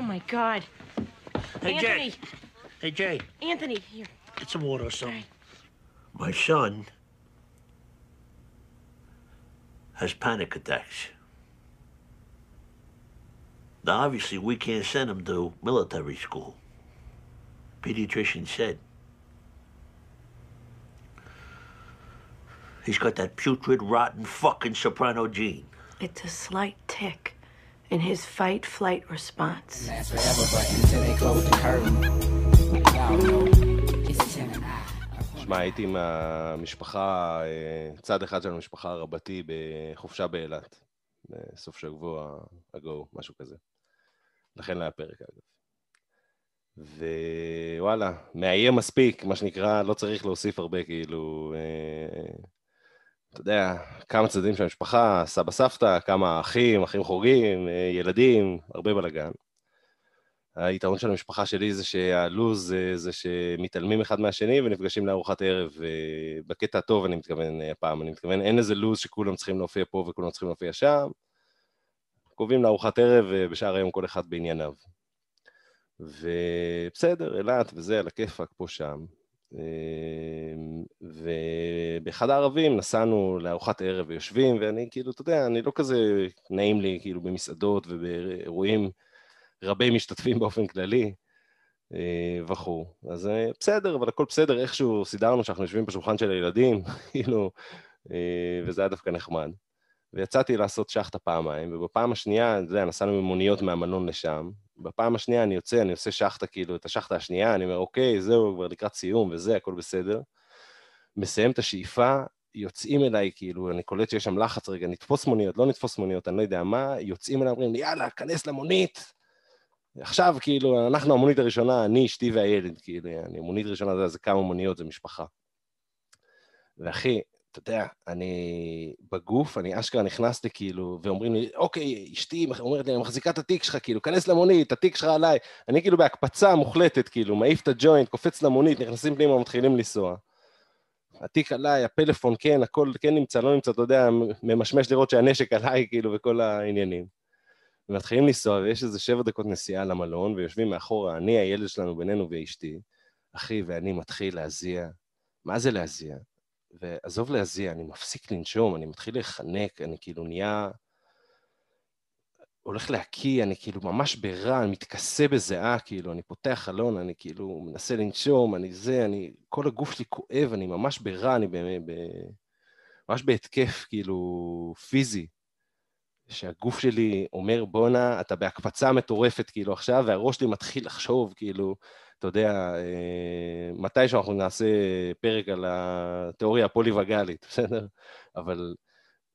Oh my God. Hey, Anthony. Jay. Hey, Jay. Anthony, here. Get some water or something. My son has panic attacks. Now, obviously, we can't send him to military school. Pediatrician said. He's got that putrid, rotten, fucking soprano gene. It's a slight tick in his fight flight response. שמע, הייתי עם המשפחה, אה, צד אחד של המשפחה רבתי בחופשה באילת. בסוף שבוע אגו, משהו כזה. לכן לא היה פרק, אגב. ווואלה, מאיים מספיק, מה שנקרא, לא צריך להוסיף הרבה, כאילו... אה, אתה יודע, כמה צדדים של המשפחה, סבא סבתא, כמה אחים, אחים חורגים, אה, ילדים, הרבה בלאגן. היתרון של המשפחה שלי זה שהלו"ז זה, זה שמתעלמים אחד מהשני ונפגשים לארוחת ערב. אה, בקטע הטוב אני מתכוון אה, הפעם, אני מתכוון, אין איזה לו"ז שכולם צריכים להופיע פה וכולם צריכים להופיע שם. קובעים לארוחת ערב ובשאר היום כל אחד בענייניו. ובסדר, אילת וזה, על הכיפאק, פה שם. אה, ובאחד הערבים נסענו לארוחת ערב ויושבים, ואני כאילו, אתה יודע, אני לא כזה נעים לי כאילו במסעדות ובאירועים רבי משתתפים באופן כללי אה, וכו'. אז אה, בסדר, אבל הכל בסדר, איכשהו סידרנו שאנחנו יושבים בשולחן של הילדים, כאילו, אה, וזה היה דווקא נחמד. ויצאתי לעשות שחטה פעמיים, ובפעם השנייה, אתה יודע, נסענו עם מוניות מהמלון לשם, בפעם השנייה אני יוצא, אני עושה שחטה, כאילו, את השחטה השנייה, אני אומר, אוקיי, זהו, כבר לקראת סיום וזה, הכל בסדר. מסיים את השאיפה, יוצאים אליי, כאילו, אני קולט שיש שם לחץ, רגע, נתפוס מוניות, לא נתפוס מוניות, אני לא יודע מה, יוצאים אליי, אומרים לי, יאללה, כנס למונית. עכשיו, כאילו, אנחנו המונית הראשונה, אני, אשתי והילד, כאילו, אני, המונית הראשונה, זה, זה כמה מוניות, זה משפחה. ואחי, אתה יודע, אני בגוף, אני אשכרה נכנס לי כאילו, ואומרים לי, אוקיי, אשתי אומרת לי, אני מחזיקה את התיק שלך, כאילו, כנס למונית, התיק שלך עליי. אני כאילו בהקפצה מוחלטת, כאילו, מעיף את הג'וינט, קופץ למונית, נכנסים פנימה, מתחילים לנסוע. התיק עליי, הפלאפון, כן, הכל כן נמצא, לא נמצא, אתה יודע, ממשמש לראות שהנשק עליי, כאילו, וכל העניינים. ומתחילים לנסוע, ויש איזה שבע דקות נסיעה למלון, ויושבים מאחורה, אני, הילד שלנו, בינינו ואשתי, אחי, ואני מתחיל להזיע. מה זה להזיע? ועזוב להזיע, אני מפסיק לנשום, אני מתחיל להיחנק, אני כאילו נהיה... הולך להקיא, אני כאילו ממש ברע, אני מתכסה בזיעה, כאילו, אני פותח חלון, אני כאילו מנסה לנשום, אני זה, אני... כל הגוף שלי כואב, אני ממש ברע, אני באמת, ב... ממש בהתקף, כאילו, פיזי. שהגוף שלי אומר, בואנה, אתה בהקפצה מטורפת, כאילו, עכשיו, והראש שלי מתחיל לחשוב, כאילו, אתה יודע, אה, מתי שאנחנו נעשה פרק על התיאוריה הפוליווגלית, בסדר? אבל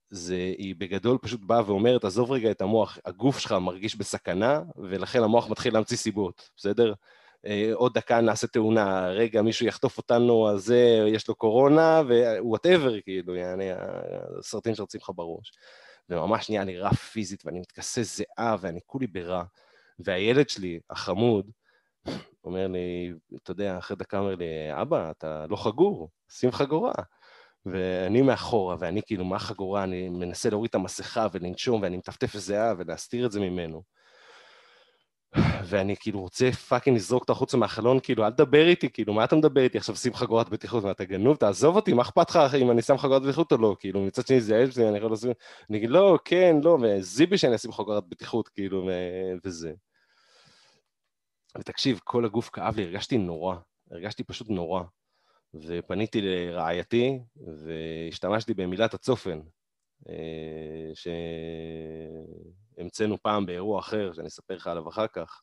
זה, היא בגדול פשוט באה ואומרת, עזוב רגע את המוח, הגוף שלך מרגיש בסכנה, ולכן המוח מתחיל להמציא סיבות, בסדר? אה, עוד דקה נעשה תאונה, רגע, מישהו יחטוף אותנו, אז זה, יש לו קורונה, whatever, כאילו, יעני, הסרטים שרצים לך בראש. וממש נהיה לי רע פיזית, ואני מתכסה זיעה, ואני כולי ברע. והילד שלי, החמוד, אומר לי, אתה יודע, אחרי דקה אומר לי, אבא, אתה לא חגור, שים חגורה. ואני מאחורה, ואני כאילו, מה חגורה? אני מנסה להוריד את המסכה ולנשום, ואני מטפטף זיעה ולהסתיר את זה ממנו. ואני כאילו רוצה פאקינג לזרוק אותו החוצה מהחלון, כאילו, אל תדבר איתי, כאילו, מה אתה מדבר איתי עכשיו, שים חגורת בטיחות, מה, אתה גנוב, תעזוב אותי, מה אכפת לך אם אני שם חגורת בטיחות או לא, כאילו, מצד שני זה שלי, אני יכול לשים, אני אגיד, לא, כן, לא, וזיבי שאני אשים חגורת בטיחות, כאילו, וזה. ותקשיב, כל הגוף כאב לי, הרגשתי נורא, הרגשתי פשוט נורא. ופניתי לרעייתי, והשתמשתי במילת הצופן, אה, שהמצאנו פעם באירוע אחר, שאני אספר לך עליו אחר כך,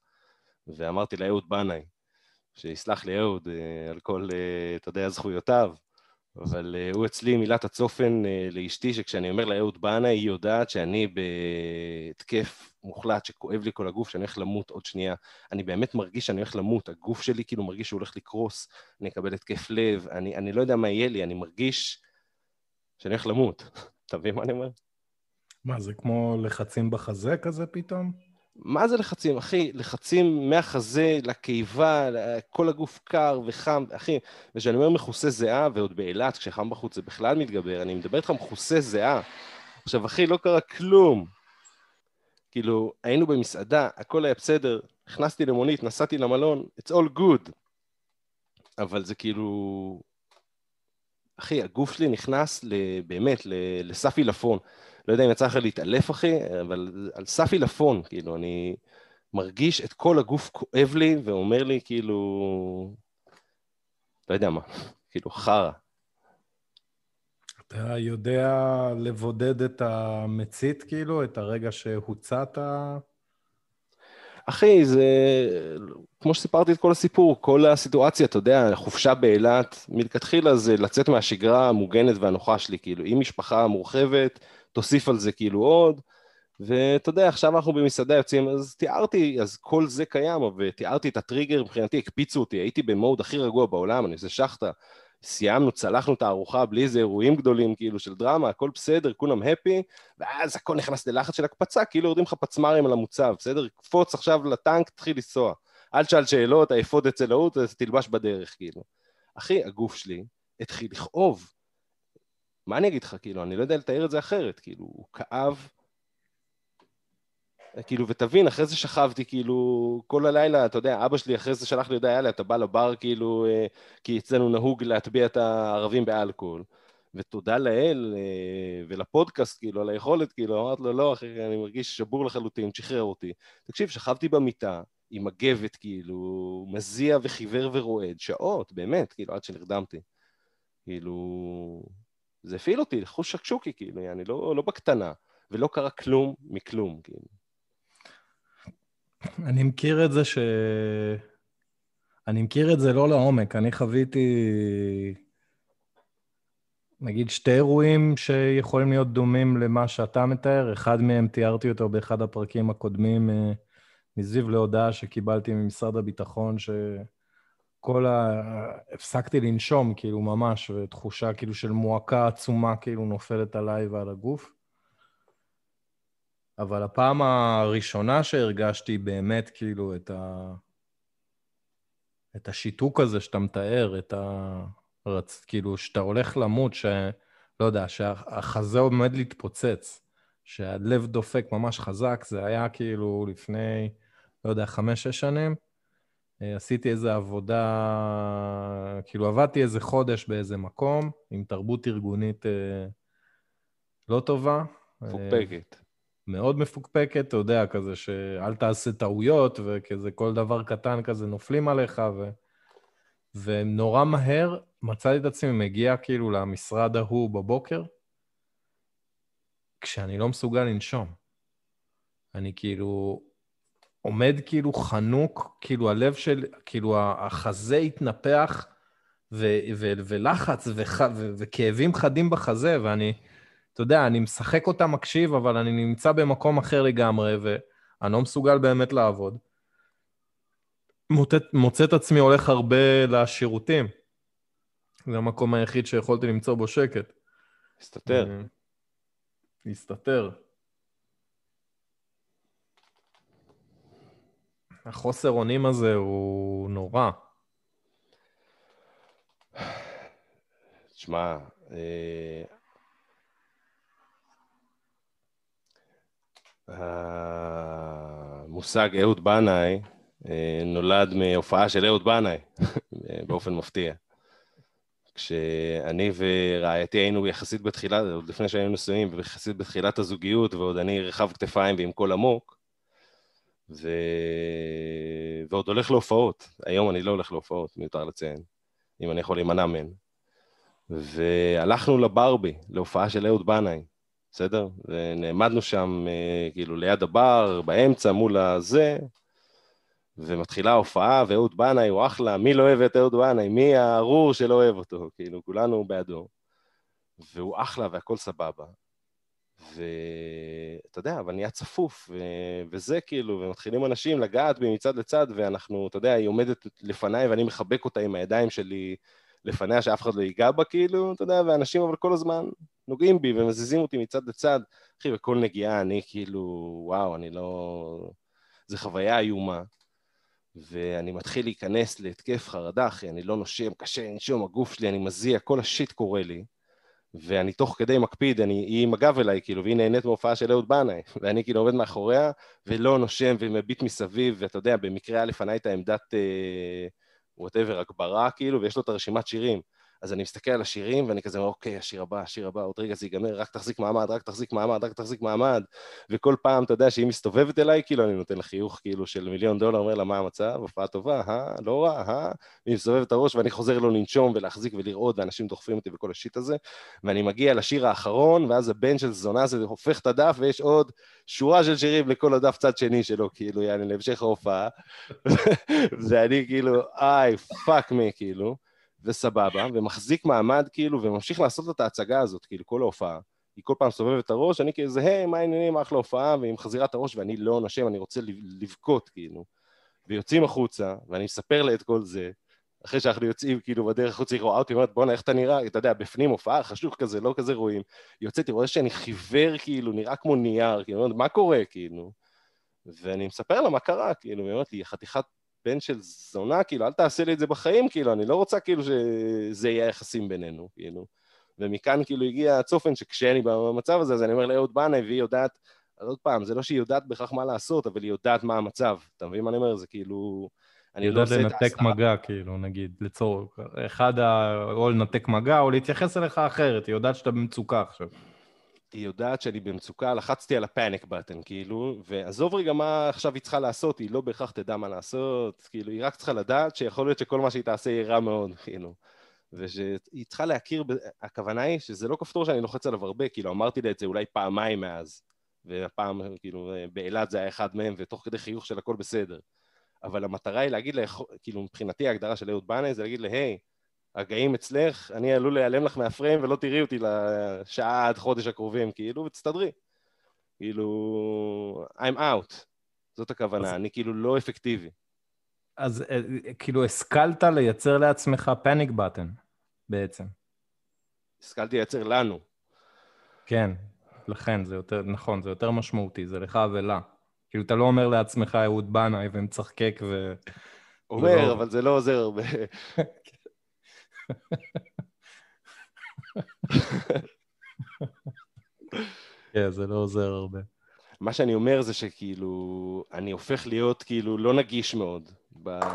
ואמרתי לאהוד בנאי, שיסלח לי אהוד אה, על כל, אה, אתה יודע, זכויותיו, אבל הוא אצלי מילת הצופן לאשתי, שכשאני אומר לה אהוד בנה, היא יודעת שאני בהתקף מוחלט, שכואב לי כל הגוף, שאני הולך למות עוד שנייה. אני באמת מרגיש שאני הולך למות, הגוף שלי כאילו מרגיש שהוא הולך לקרוס, אני אקבל התקף לב, אני, אני לא יודע מה יהיה לי, אני מרגיש שאני הולך למות. אתה מבין מה אני אומר? מה, זה כמו לחצים בחזה כזה פתאום? מה זה לחצים, אחי? לחצים מהחזה לקיבה, כל הגוף קר וחם, אחי. וכשאני אומר מכוסה זיעה, ועוד באילת, כשחם בחוץ זה בכלל מתגבר, אני מדבר איתך מכוסה זיעה. עכשיו, אחי, לא קרה כלום. כאילו, היינו במסעדה, הכל היה בסדר, נכנסתי למונית, נסעתי למלון, it's all good. אבל זה כאילו... אחי, הגוף שלי נכנס באמת לסף עילפון. לא יודע אם יצא לך להתעלף, אחי, אבל על סף עילפון, כאילו, אני מרגיש את כל הגוף כואב לי ואומר לי, כאילו... לא יודע מה, כאילו, חרא. אתה יודע לבודד את המצית, כאילו, את הרגע שהוצאת? אחי, זה... כמו שסיפרתי את כל הסיפור, כל הסיטואציה, אתה יודע, חופשה באילת, מלכתחילה זה לצאת מהשגרה המוגנת והנוחה שלי, כאילו, עם משפחה מורחבת, תוסיף על זה כאילו עוד, ואתה יודע, עכשיו אנחנו במסעדה יוצאים, אז תיארתי, אז כל זה קיים, ותיארתי את הטריגר, מבחינתי הקפיצו אותי, הייתי במוד הכי רגוע בעולם, אני עושה שחטה, סיימנו, צלחנו את הארוחה בלי איזה אירועים גדולים כאילו של דרמה, הכל בסדר, כולם הפי, ואז הכל נכנס ללחץ של הקפצה, כאילו יורדים לך פצמ"רים על המוצב, בסדר? קפוץ עכשיו לטנק, תתחיל לנסוע. אל תשאל שאלות, האפוד אצל ההוא, תלבש בדרך, כאילו. אחי, הגוף שלי התחיל לכאוב. מה אני אגיד לך, כאילו, אני לא יודע לתאר את זה אחרת, כאילו, הוא כאב כאילו, ותבין, אחרי זה שכבתי, כאילו, כל הלילה, אתה יודע, אבא שלי אחרי זה שלח לי הודעה, יאללה, אתה בא לבר, כאילו, אה, כי אצלנו נהוג להטביע את הערבים באלכוהול. ותודה לאל אה, ולפודקאסט, כאילו, על היכולת, כאילו, אמרתי לו, לא, אחי, אני מרגיש שבור לחלוטין, שחרר אותי. תקשיב, שכבתי במיטה, עם מגבת, כאילו, מזיע וחיוור ורועד, שעות, באמת, כאילו, עד שנרדמתי. כאילו, זה הפעיל אותי, חוש שקשוקי, כאילו, אני לא, לא בקטנה, ולא קרה כלום מכלום, כאילו. אני מכיר את זה ש... אני מכיר את זה לא לעומק. אני חוויתי, נגיד, שתי אירועים שיכולים להיות דומים למה שאתה מתאר. אחד מהם תיארתי אותו באחד הפרקים הקודמים, אה, מסביב להודעה שקיבלתי ממשרד הביטחון, שכל ה... הפסקתי לנשום, כאילו, ממש, ותחושה כאילו של מועקה עצומה כאילו נופלת עליי ועל הגוף. אבל הפעם הראשונה שהרגשתי באמת כאילו את, ה... את השיתוק הזה שאתה מתאר, את ה... רצ... כאילו, שאתה הולך למות, ש... לא יודע, שהחזה עומד להתפוצץ, שהלב דופק ממש חזק, זה היה כאילו לפני, לא יודע, חמש-שש שנים. אה, עשיתי איזו עבודה, כאילו עבדתי איזה חודש באיזה מקום עם תרבות ארגונית אה, לא טובה. מפוקפקת. מאוד מפוקפקת, אתה יודע, כזה שאל תעשה טעויות, וכזה כל דבר קטן כזה נופלים עליך, ו... ונורא מהר מצאתי את עצמי מגיע כאילו למשרד ההוא בבוקר, כשאני לא מסוגל לנשום. אני כאילו עומד כאילו חנוק, כאילו הלב של, כאילו החזה התנפח, ו- ו- ולחץ וח- ו- וכאבים חדים בחזה, ואני... אתה יודע, אני משחק אותה, מקשיב, אבל אני נמצא במקום אחר לגמרי, ואני לא מסוגל באמת לעבוד. מוצא, מוצא את עצמי הולך הרבה לשירותים. זה המקום היחיד שיכולתי למצוא בו שקט. הסתתר. אה, הסתתר. החוסר אונים הזה הוא נורא. תשמע, המושג אהוד בנאי אה, נולד מהופעה של אהוד בנאי, באופן מפתיע. כשאני ורעייתי היינו יחסית בתחילה, עוד לפני שהיינו נשואים, ויחסית בתחילת הזוגיות, ועוד אני רחב כתפיים ועם קול עמוק, ו... ועוד הולך להופעות. היום אני לא הולך להופעות, מיותר לציין, אם אני יכול להימנע מהן. והלכנו לברבי, להופעה של אהוד בנאי. בסדר? ונעמדנו שם אה, כאילו ליד הבר, באמצע מול הזה, ומתחילה ההופעה, ואהוד בנאי הוא אחלה, מי לא אוהב את אהוד בנאי? מי הארור שלא אוהב אותו? כאילו, כולנו בעדו. והוא אחלה והכל סבבה. ואתה יודע, אבל נהיה צפוף, ו... וזה כאילו, ומתחילים אנשים לגעת בי מצד לצד, ואנחנו, אתה יודע, היא עומדת לפניי ואני מחבק אותה עם הידיים שלי לפניה, שאף אחד לא ייגע בה, כאילו, אתה יודע, ואנשים אבל כל הזמן נוגעים בי ומזיזים אותי מצד לצד. אחי, בכל נגיעה אני כאילו, וואו, אני לא... זו חוויה איומה. ואני מתחיל להיכנס להתקף חרדה, אחי, אני לא נושם, קשה לנשום, הגוף שלי, אני מזיע, כל השיט קורה לי. ואני תוך כדי מקפיד, אני, היא עם הגב אליי, כאילו, והיא נהנית מהופעה של אהוד בנאי, ואני כאילו עומד מאחוריה, ולא נושם ומביט מסביב, ואתה יודע, במקרה היה לפניי את העמדת, whatever, הגברה, כאילו, ויש לו את הרשימת שירים. אז אני מסתכל על השירים, ואני כזה, אוקיי, השיר הבא, השיר הבא, עוד רגע זה ייגמר, רק תחזיק מעמד, רק תחזיק מעמד, רק תחזיק מעמד. וכל פעם, אתה יודע, שהיא מסתובבת אליי, כאילו, אני נותן לה חיוך, כאילו, של מיליון דולר, אומר לה, מה המצב? הופעה טובה, אה? לא רע, אה? והיא מסתובבת את הראש, ואני חוזר לו לנשום ולהחזיק ולראות, ואנשים דוחפים אותי וכל ה shit הזה. ואני מגיע לשיר האחרון, ואז הבן של זונה הזה הופך את הדף, ויש עוד שורה של שירים לכל הדף צד שני שלו, כאילו, יעני, להמשך ההופעה. ואני כאילו, איי, fuck me, כאילו. וסבבה, ומחזיק מעמד כאילו, וממשיך לעשות את ההצגה הזאת, כאילו, כל ההופעה. היא כל פעם סובבת את הראש, אני כזה, היי, מה העניינים, אחלה הופעה, והיא מחזירה את הראש, ואני לא נושם, אני רוצה לבכות, כאילו. ויוצאים החוצה, ואני מספר לה את כל זה, אחרי שאנחנו יוצאים, כאילו, בדרך החוצה, היא רואה אותי, אומרת, בואנה, איך אתה נראה? אתה יודע, בפנים הופעה, חשוך כזה, לא כזה רואים. יוצאתי, רואה שאני חיוור, כאילו, נראה כמו נייר, כאילו, מה קורה, כאילו? ואני מספר לה מה קרה, כאילו, היא אומרת לי, חתיכת בן של זונה, כאילו, אל תעשה לי את זה בחיים, כאילו, אני לא רוצה כאילו שזה יהיה יחסים בינינו, כאילו. ומכאן כאילו הגיע הצופן שכשאני במצב הזה, אז אני אומר לאהוד בנאי, והיא יודעת, אז עוד פעם, זה לא שהיא יודעת בהכרח מה לעשות, אבל היא יודעת מה המצב. אתה מבין מה אני אומר? זה כאילו... אני לא עושה את ההסתרה. לנתק מגע, כאילו, נגיד, לצורך, אחד, ה... או לנתק מגע, או להתייחס אליך אחרת, היא יודעת שאתה במצוקה עכשיו. היא יודעת שאני במצוקה, לחצתי על הפאניק בטן, כאילו, ועזוב רגע מה עכשיו היא צריכה לעשות, היא לא בהכרח תדע מה לעשות, כאילו, היא רק צריכה לדעת שיכול להיות שכל מה שהיא תעשה יהיה רע מאוד, כאילו. ושהיא צריכה להכיר, הכוונה היא שזה לא כפתור שאני לוחץ עליו הרבה, כאילו, אמרתי לה את זה אולי פעמיים מאז, והפעם, כאילו, באילת זה היה אחד מהם, ותוך כדי חיוך של הכל בסדר. אבל המטרה היא להגיד לה, כאילו, מבחינתי ההגדרה של אהוד בנאי זה להגיד לה, היי, הגאים אצלך, אני עלול להיעלם לך מהפריים ולא תראי אותי לשעה עד חודש הקרובים, כאילו, ותסתדרי. כאילו, I'm out. זאת הכוונה, אז... אני כאילו לא אפקטיבי. אז אה, כאילו השכלת לייצר לעצמך פאניק בטן, בעצם. השכלתי לייצר לנו. כן, לכן זה יותר, נכון, זה יותר משמעותי, זה לך ולה. כאילו, אתה לא אומר לעצמך אהוד בנאי ומצחקק ו... אומר. אבל זה לא עוזר הרבה. כן, זה לא עוזר הרבה. מה שאני אומר זה שכאילו, אני הופך להיות כאילו לא נגיש מאוד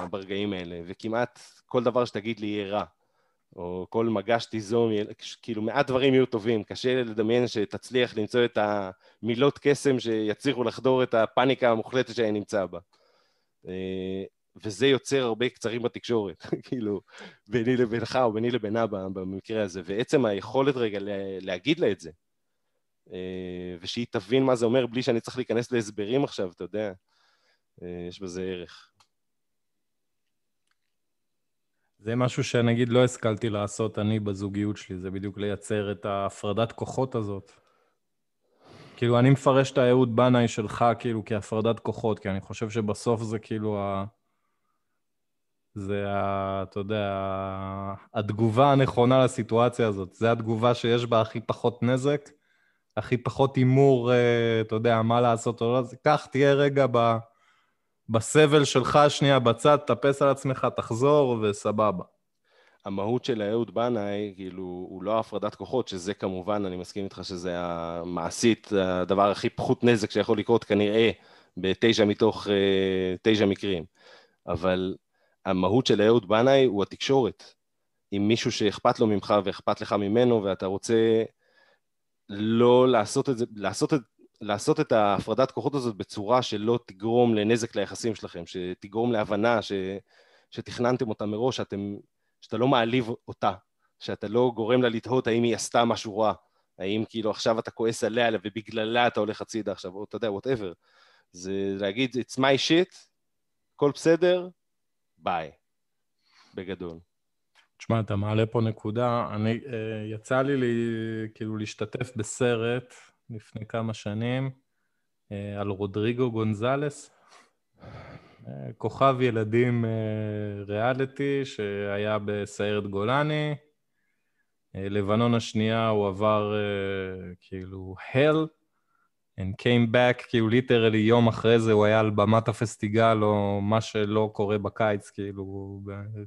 ברגעים האלה, וכמעט כל דבר שתגיד לי יהיה רע, או כל מגע שתיזום, כאילו מעט דברים יהיו טובים, קשה לדמיין שתצליח למצוא את המילות קסם שיצליחו לחדור את הפאניקה המוחלטת שאני נמצא בה. וזה יוצר הרבה קצרים בתקשורת, כאילו, ביני לבינך או ביני לבינה במקרה הזה, ועצם היכולת רגע להגיד לה את זה, אה, ושהיא תבין מה זה אומר בלי שאני צריך להיכנס להסברים עכשיו, אתה יודע, אה, יש בזה ערך. זה משהו שנגיד לא השכלתי לעשות אני בזוגיות שלי, זה בדיוק לייצר את ההפרדת כוחות הזאת. כאילו, אני מפרש את האהוד בנאי שלך כאילו כהפרדת כוחות, כי אני חושב שבסוף זה כאילו ה... זה, ה, אתה יודע, התגובה הנכונה לסיטואציה הזאת. זה התגובה שיש בה הכי פחות נזק, הכי פחות הימור, אה, אתה יודע, מה לעשות או לא. קח, תהיה רגע ב, בסבל שלך שנייה בצד, תאפס על עצמך, תחזור וסבבה. המהות של אהוד בנאי, כאילו, הוא לא הפרדת כוחות, שזה כמובן, אני מסכים איתך שזה המעשית, הדבר הכי פחות נזק שיכול לקרות כנראה בתשע מתוך uh, תשע מקרים. אבל המהות של אהוד בנאי הוא התקשורת. עם מישהו שאכפת לו ממך ואכפת לך ממנו, ואתה רוצה לא לעשות את זה, לעשות את, לעשות את ההפרדת כוחות הזאת בצורה שלא תגרום לנזק ליחסים שלכם, שתגרום להבנה ש, שתכננתם אותה מראש, שאתם, שאתה לא מעליב אותה, שאתה לא גורם לה לתהות האם היא עשתה משהו רע, האם כאילו עכשיו אתה כועס עליה ובגללה אתה הולך הצידה עכשיו, או אתה יודע, וואטאבר. זה להגיד, it's my shit, הכל בסדר, ביי, בגדול. תשמע, אתה מעלה פה נקודה. אני, uh, יצא לי, לי כאילו להשתתף בסרט לפני כמה שנים uh, על רודריגו גונזלס, uh, כוכב ילדים uh, ריאליטי שהיה בסיירת גולני. Uh, לבנון השנייה הוא עבר uh, כאילו hell, and came back, כאילו ליטרלי יום אחרי זה הוא היה על במת הפסטיגל, או מה שלא קורה בקיץ, כאילו,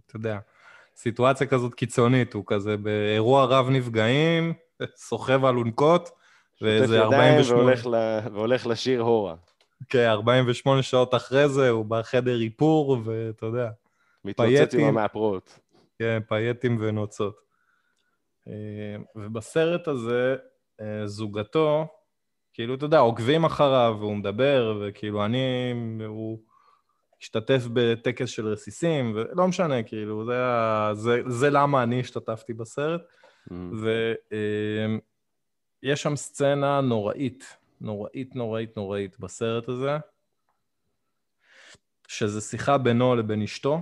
אתה יודע, סיטואציה כזאת קיצונית, הוא כזה באירוע רב נפגעים, סוחב אלונקות, שוטף ואיזה ידיים 48, והולך ל- והולך לשיר הורה. כן, 48 שעות אחרי זה הוא בחדר איפור, ואתה יודע, מתרוצץ עם. המאפרות. כן, פייטים ונוצות. אה, ובסרט הזה, אה, זוגתו, כאילו, אתה יודע, עוקבים אחריו, והוא מדבר, וכאילו, אני, הוא השתתף בטקס של רסיסים, ולא משנה, כאילו, זה, ה- זה, זה למה אני השתתפתי בסרט. Mm. ויש שם סצנה נוראית, נוראית, נוראית, נוראית בסרט הזה, שזה שיחה בינו לבין אשתו,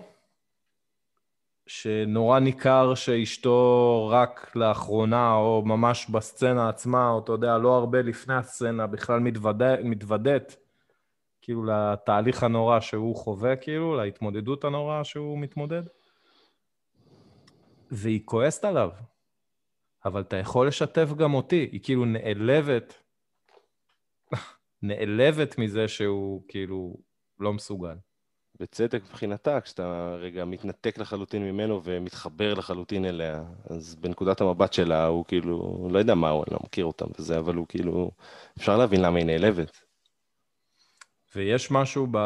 שנורא ניכר שאשתו רק לאחרונה, או ממש בסצנה עצמה, או אתה יודע, לא הרבה לפני הסצנה, בכלל מתוודה, מתוודאת, כאילו, לתהליך הנורא שהוא חווה, כאילו, להתמודדות הנוראה שהוא מתמודד. והיא כועסת עליו. אבל אתה יכול לשתף גם אותי. היא כאילו נעלבת, נעלבת מזה שהוא כאילו לא מסוגל. בצדק מבחינתה, כשאתה רגע מתנתק לחלוטין ממנו ומתחבר לחלוטין אליה, אז בנקודת המבט שלה הוא כאילו, לא יודע מה הוא, אני לא מכיר אותם וזה, אבל הוא כאילו, אפשר להבין למה היא נעלבת. ויש משהו ב...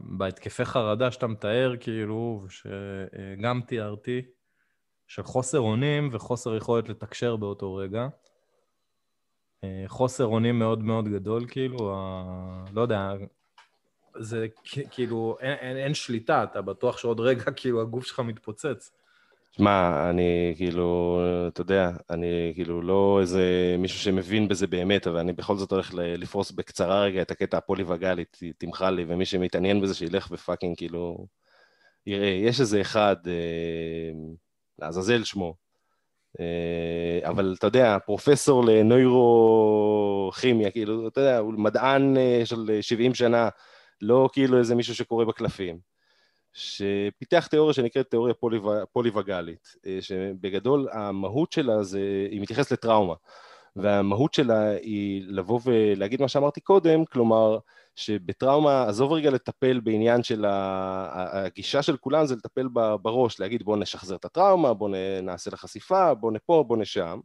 בהתקפי חרדה שאתה מתאר, כאילו, שגם תיארתי, של חוסר אונים וחוסר יכולת לתקשר באותו רגע. אה, חוסר אונים מאוד מאוד גדול, כאילו, ה... לא יודע, זה כאילו, אין, אין, אין שליטה, אתה בטוח שעוד רגע, כאילו, הגוף שלך מתפוצץ. שמע, אני כאילו, אתה יודע, אני כאילו לא איזה מישהו שמבין בזה באמת, אבל אני בכל זאת הולך לפרוס בקצרה רגע את הקטע הפוליווגאלי, ת- תמחל לי, ומי שמתעניין בזה שילך ופאקינג כאילו, יראה, יש איזה אחד, אה, לעזאזל שמו, אה, אבל אתה יודע, פרופסור לנוירוכימיה, כאילו, אתה יודע, הוא מדען אה, של 70 שנה, לא כאילו איזה מישהו שקורא בקלפים. שפיתח תיאוריה שנקראת תיאוריה פוליו... פוליווגלית, אה, שבגדול המהות שלה זה, היא מתייחסת לטראומה, והמהות שלה היא לבוא ולהגיד מה שאמרתי קודם, כלומר שבטראומה, עזוב רגע לטפל בעניין של הגישה של כולם זה לטפל בראש, להגיד בוא נשחזר את הטראומה, בוא נעשה לה חשיפה, בוא נפה, בוא נשם,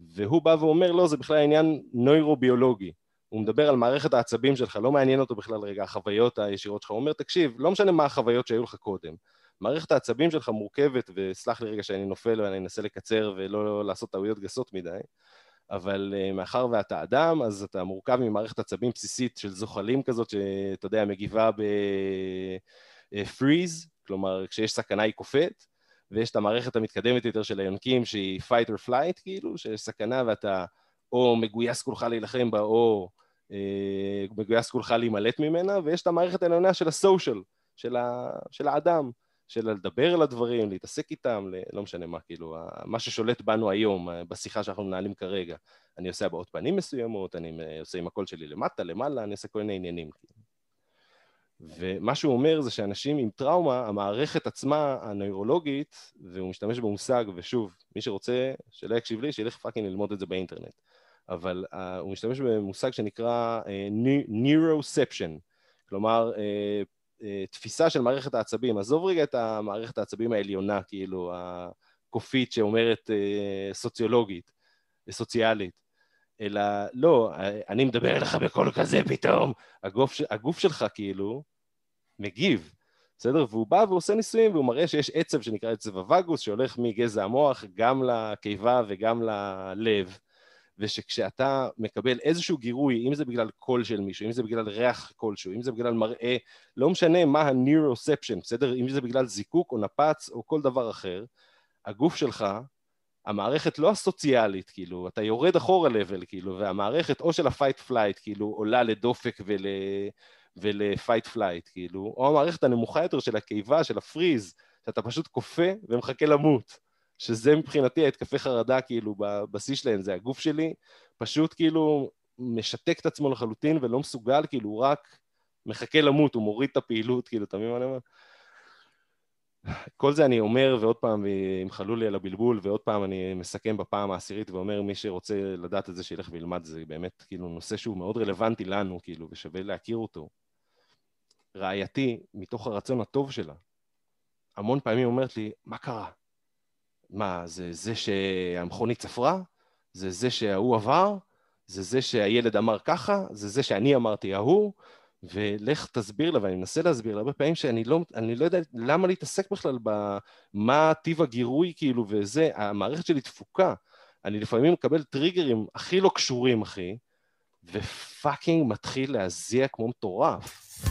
והוא בא ואומר לא, זה בכלל עניין נוירוביולוגי. הוא מדבר על מערכת העצבים שלך, לא מעניין אותו בכלל רגע החוויות הישירות שלך. הוא אומר, תקשיב, לא משנה מה החוויות שהיו לך קודם. מערכת העצבים שלך מורכבת, וסלח לי רגע שאני נופל ואני אנסה לקצר ולא לעשות טעויות גסות מדי, אבל uh, מאחר ואתה אדם, אז אתה מורכב ממערכת עצבים בסיסית של זוחלים כזאת, שאתה יודע, מגיבה בפריז, כלומר, כשיש סכנה היא קופאת, ויש את המערכת המתקדמת יותר של היונקים, שהיא fight or flight, כאילו, שיש סכנה ואתה או מגויס כולך להילחם בה, או אה, מגויס כולך להימלט ממנה, ויש את המערכת העליונה של הסושיאל, של, ה, של האדם, של לדבר על הדברים, להתעסק איתם, ל, לא משנה מה, כאילו, מה ששולט בנו היום, אה, בשיחה שאנחנו מנהלים כרגע. אני עושה הבעות פנים מסוימות, אני אה, עושה עם הקול שלי למטה, למעלה, אני עושה כל מיני עניינים. כאילו. ומה שהוא אומר זה שאנשים עם טראומה, המערכת עצמה, הנוירולוגית, והוא משתמש במושג, ושוב, מי שרוצה, שלא יקשיב לי, שילך פאקינג ללמוד את זה באינטרנט. אבל uh, הוא משתמש במושג שנקרא uh, Neuroception, כלומר, uh, uh, תפיסה של מערכת העצבים. עזוב רגע את המערכת העצבים העליונה, כאילו, הקופית שאומרת uh, סוציולוגית, סוציאלית, אלא לא, אני מדבר אליך בקול כזה פתאום, הגוף, הגוף שלך כאילו מגיב, בסדר? והוא בא ועושה ניסויים והוא מראה שיש עצב שנקרא עצב הווגוס שהולך מגזע המוח גם לקיבה וגם ללב ושכשאתה מקבל איזשהו גירוי, אם זה בגלל קול של מישהו, אם זה בגלל ריח כלשהו, אם זה בגלל מראה, לא משנה מה ה-neuroception, בסדר? אם זה בגלל זיקוק או נפץ או כל דבר אחר, הגוף שלך, המערכת לא הסוציאלית, כאילו, אתה יורד אחורה לבל, כאילו, והמערכת או של ה-fight flight, כאילו, עולה לדופק ול... ול-fight flight, כאילו, או המערכת הנמוכה יותר של הקיבה, של הפריז, שאתה פשוט כופה ומחכה למות. שזה מבחינתי ההתקפי חרדה, כאילו, בבסיס שלהם, זה הגוף שלי, פשוט כאילו משתק את עצמו לחלוטין ולא מסוגל, כאילו, הוא רק מחכה למות, הוא מוריד את הפעילות, כאילו, אתה מבין מה אני אומר? כל זה אני אומר, ועוד פעם ימחלו לי על הבלבול, ועוד פעם אני מסכם בפעם העשירית ואומר, מי שרוצה לדעת את זה, שילך וילמד, זה באמת כאילו נושא שהוא מאוד רלוונטי לנו, כאילו, ושווה להכיר אותו. רעייתי, מתוך הרצון הטוב שלה, המון פעמים אומרת לי, מה קרה? מה, זה זה שהמכונית צפרה? זה זה שההוא עבר, זה זה שהילד אמר ככה, זה זה שאני אמרתי ההוא, ולך תסביר לה, ואני מנסה להסביר לה הרבה פעמים שאני לא, לא יודע למה להתעסק בכלל במה טיב הגירוי כאילו וזה, המערכת שלי תפוקה. אני לפעמים מקבל טריגרים הכי לא קשורים, אחי, ופאקינג מתחיל להזיע כמו מטורף.